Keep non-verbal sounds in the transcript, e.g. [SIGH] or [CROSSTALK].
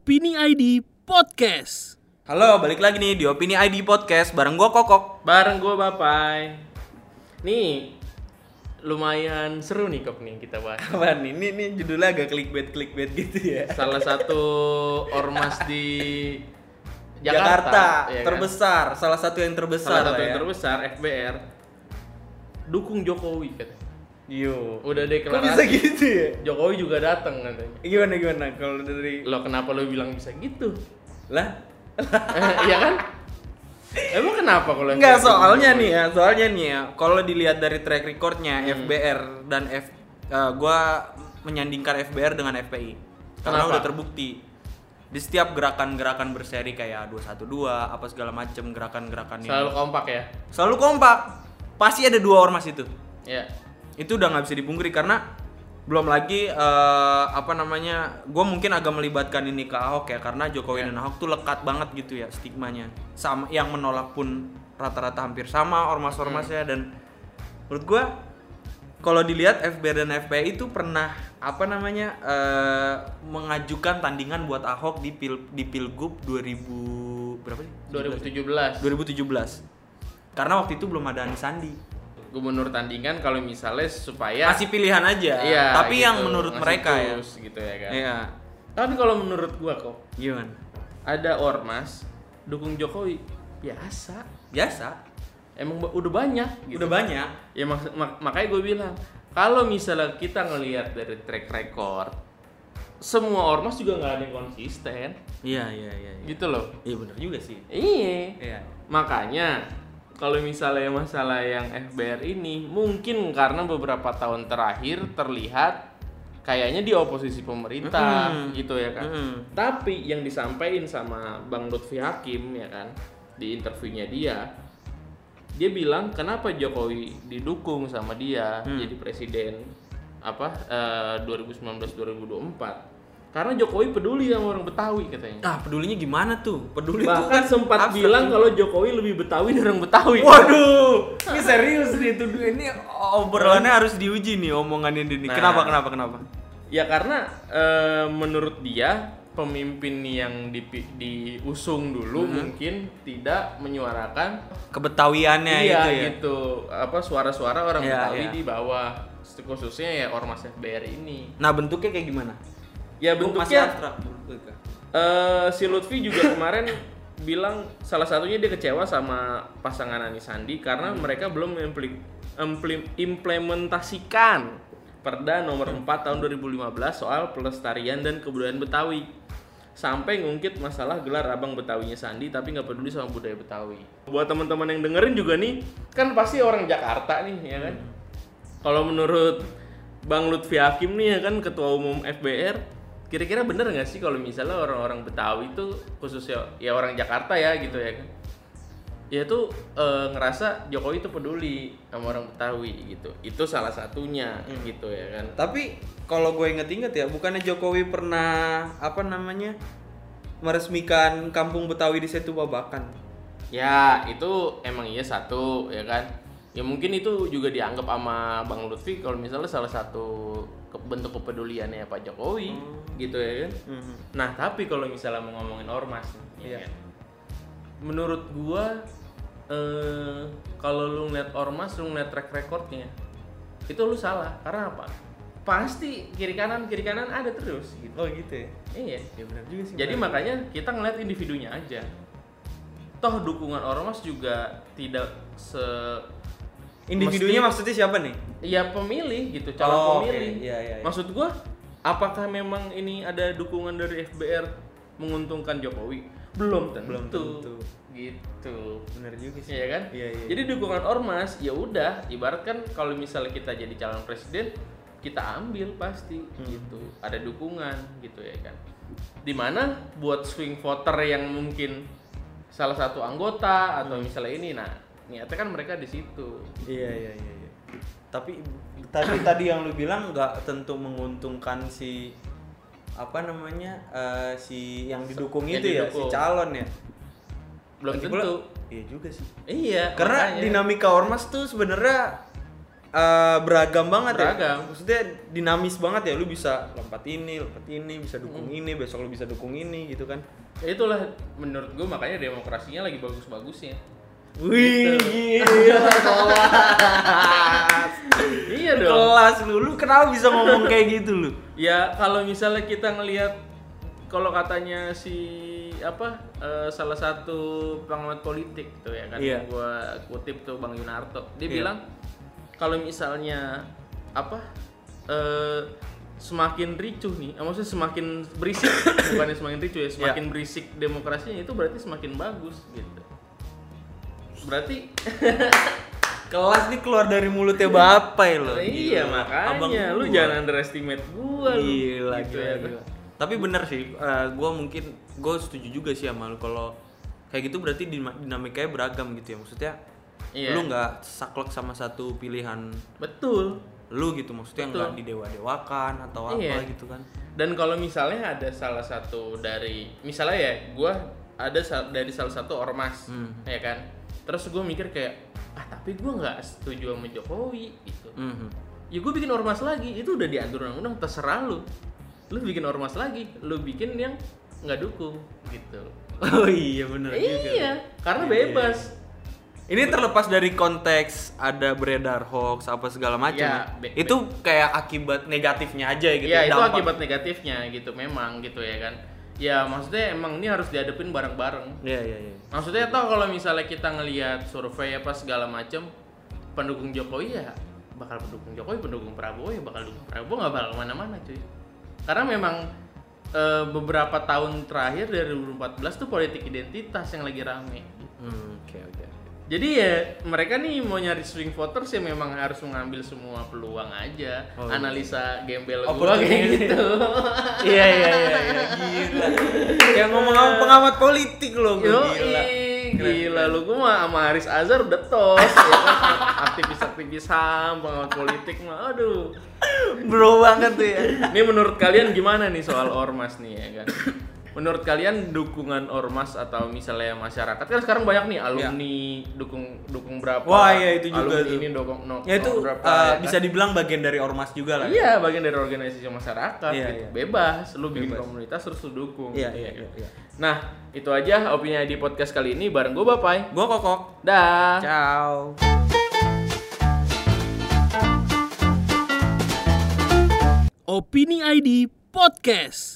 Opini ID Podcast. Halo, balik lagi nih di Opini ID Podcast bareng gua Kokok. Bareng gue Bapai. Nih, lumayan seru nih Kok nih kita bahas. Apa nih? Ini, ini judulnya agak clickbait clickbait gitu ya. Salah satu ormas di [LAUGHS] Jakarta, Jakarta, ya kan? terbesar, salah satu yang terbesar. Salah satu yang ya. terbesar FBR dukung Jokowi katanya. Yo. Udah Kok deklarasi. bisa gitu ya? Jokowi juga datang katanya. Gimana gimana kalau dari Lo kenapa lo bilang bisa gitu? lah? Iya kan? Emang kenapa kalau Enggak, soalnya nih ya, soalnya nih ya, kalau dilihat dari track recordnya FBR dan F eh, gua menyandingkan FBR dengan FPI. Karena Kenapa? udah terbukti di setiap gerakan-gerakan berseri kayak 212 apa segala macem gerakan-gerakan yang Selalu kompak ya? selalu kompak pasti ada dua ormas itu Ya. Itu udah nggak bisa dipungkiri karena belum lagi eh, apa namanya gue mungkin agak melibatkan ini ke Ahok ya karena Jokowi Ya. dan Ahok tuh lekat banget gitu ya stigmanya. Sama yang menolak pun rata-rata hampir sama ormas-ormasnya. Dan menurut gue kalau dilihat FBR dan FPI itu pernah apa namanya eh, mengajukan tandingan buat Ahok di pil di pilgub 2000 berapa sih? 2017 2017 karena waktu itu belum ada Anies Sandi gubernur tandingan kalau misalnya supaya masih pilihan aja Iya, tapi gitu. yang menurut mereka ya gitu ya kan. iya Tapi kalau menurut gua kok gimana ada ormas dukung Jokowi biasa. biasa Emang udah banyak gitu. udah banyak Ya mak- mak- makanya gue bilang kalau misalnya kita ngelihat dari track record semua ormas juga nggak ada yang konsisten iya iya iya iya gitu loh. iya benar juga sih Iya. iya Makanya kalau misalnya masalah yang FBR ini mungkin karena beberapa tahun terakhir terlihat kayaknya di oposisi pemerintah Mm-mm. gitu ya kan. Mm-mm. Tapi yang disampaikan sama Bang Lutfi Hakim ya kan di interviewnya dia dia bilang kenapa Jokowi didukung sama dia Hmm. jadi presiden apa eh, 2019 2024 karena Jokowi peduli sama orang Betawi katanya. ah pedulinya gimana tuh peduli tuh Bahkan kan sempat bilang tuh. kalau Jokowi lebih Betawi dari orang Betawi. waduh ini serius nih tuh ini obrolannya harus diuji nih omongannya ini Nah. kenapa kenapa kenapa Ya karena eh, menurut dia pemimpin yang dipi- diusung dulu Hmm. mungkin tidak menyuarakan kebetawiannya iya itu ya gitu apa suara-suara orang Iya, Betawi iya. di bawah khususnya ya ormas FBR ini. nah bentuknya kayak gimana Ya bentuknya eh, si Lutfi juga kemarin [COUGHS] bilang salah satunya dia kecewa sama pasangan Anies Sandi karena mereka belum implementasikan Perda nomor 4 tahun 2015 soal pelestarian dan kebudayaan Betawi. Sampai ngungkit masalah gelar abang Betawinya Sandi tapi nggak peduli sama budaya Betawi. Buat teman-teman yang dengerin juga nih, kan pasti orang Jakarta nih ya kan. Kalau menurut Bang Lutfi Hakim nih ya kan ketua umum FBR, kira-kira bener nggak sih kalau misalnya orang-orang Betawi itu khususnya ya orang Jakarta ya gitu ya kan? Ya tuh eh, ngerasa Jokowi itu peduli sama orang Betawi gitu. Itu salah satunya gitu ya kan. Tapi kalau gue inget-inget ya, bukannya Jokowi pernah apa namanya meresmikan kampung Betawi di Setu Babakan? Ya itu emang iya satu ya kan. Ya mungkin itu juga dianggap sama Bang Lutfi kalau misalnya salah satu bentuk kepeduliannya Pak Jokowi gitu ya kan. Mhm. Nah, tapi kalau misalnya mau ngomongin ormas ya kan? Menurut gua eh kalau lu ngeliat ormas, lu ngeliat track recordnya, itu lu salah. Karena apa? Pasti kiri kanan kiri kanan ada terus gitu. Oh gitu ya? Iya. Ya benar juga sih. Jadi makanya kita ngeliat individunya aja. Toh dukungan ormas juga tidak se individunya mesti- maksudnya siapa nih? ya pemilih gitu, calon Oh, pemilih. Iya, iya, iya. Maksud gua, apakah memang ini ada dukungan dari FBR menguntungkan Jokowi? Belum tentu. Belum tentu. Gitu. Benar juga sih. Iya kan? Iya, iya. Jadi dukungan ormas ya udah, ibarat kan kalau misalnya kita jadi calon presiden, kita ambil pasti Hmm. gitu. Ada dukungan gitu ya kan. Di mana buat swing voter yang mungkin salah satu anggota atau Hmm. misalnya ini, nah niatnya kan mereka di situ. Iya iya iya. iya. Tapi tadi [COUGHS] tadi yang lu bilang nggak tentu menguntungkan si apa namanya eh, si yang didukung Yang itu ya si didukung. calon ya. Belum Lagi pula- tentu. Iya juga sih. Iya, Karena makanya. dinamika ormas tuh sebenarnya eh, beragam banget Beragam. ya. Maksudnya dinamis banget ya. Lu bisa lompat ini, lompat ini, bisa dukung ini, besok lu bisa dukung ini gitu kan. Ya itulah menurut gue makanya demokrasinya lagi bagus-bagusnya. Wih, Gitu. gila, kelas. Iya dong. Kelas lu. Lu kenapa bisa ngomong kayak gitu lu? Ya kalau misalnya kita ngelihat kalau katanya si apa eh, salah satu pengamat politik tuh ya kan yang gua kutip tuh Bang Yunarto. Dia Iya. bilang kalau misalnya apa eh, semakin ricuh nih, eh, maksudnya semakin berisik, [COUGHS] bukannya semakin ricuh ya, semakin berisik demokrasinya itu berarti semakin bagus gitu. Berarti [LAUGHS] Kelas nih keluar dari mulutnya bapak ya lo. iya makanya lu jangan underestimate gua lu. Gila, gitu gila, ya. gila. Tapi bener sih, eh, gua mungkin gue setuju juga sih sama lu kalau kayak gitu berarti dinam- dinamikanya beragam gitu ya. Maksudnya Iya. lu nggak saklek sama satu pilihan Betul. lu gitu maksudnya Betul. nggak didewa-dewakan atau apa Iya. gitu kan. Dan kalau misalnya ada salah satu dari misalnya ya gua ada dari salah satu ormas, Hmm. ya kan. Terus gue mikir kayak ah tapi gua nggak setuju sama Jokowi gitu. Mhm. Ya gue bikin ormas lagi, itu udah diatur undang-undang terserah lu. Lu bikin ormas lagi, lu bikin yang nggak dukung gitu. Oh iya bener juga. iya, karena Iya, iya, bebas. Ini terlepas dari konteks ada beredar hoax apa segala macam. Ya, ya. itu kayak akibat negatifnya aja gitu. Iya itu dampak. akibat negatifnya gitu memang gitu ya kan. Ya maksudnya emang ini harus dihadapin bareng-bareng. Iya iya iya. Maksudnya tau kalau misalnya kita ngelihat survei apa segala macam pendukung Jokowi ya bakal pendukung Jokowi, pendukung Prabowo ya bakal dukung Prabowo nggak bakal ke mana-mana cuy. Karena memang eh, beberapa tahun terakhir dari 2014 tuh politik identitas yang lagi rame. Hmm, Oke oke. Jadi ya mereka nih mau nyari swing voters ya memang harus mengambil semua peluang aja. Oh, iya. Analisa gembel gua Opportunity. kayak gitu. [LAUGHS] Iya iya iya iya gila. Yang ngomong sama pengamat politik loh Yo, gila. Keren, gila lu gua mah sama Haris Azhar udah tos ya kan? aktivis-aktivis HAM, pengamat politik mah aduh. Bro banget tuh ya. Ini menurut kalian gimana nih soal ormas nih ya kan? Menurut kalian dukungan ormas atau misalnya masyarakat kan sekarang banyak nih alumni dukung dukung berapa? Ya. Wah, iya, itu juga alumni tuh. ini dukung no, Ya itu no berapa uh, ya kan? bisa dibilang bagian dari ormas juga lah. Iya, bagian dari organisasi masyarakat Iya, gitu. iya. Bebas, lu bikin Bebas. komunitas terus lu dukung. Iya iya iya. iya. Nah, itu aja opini di podcast kali ini bareng gue Bapai. Gua kokok. Dah. Ciao. Opini ID Podcast.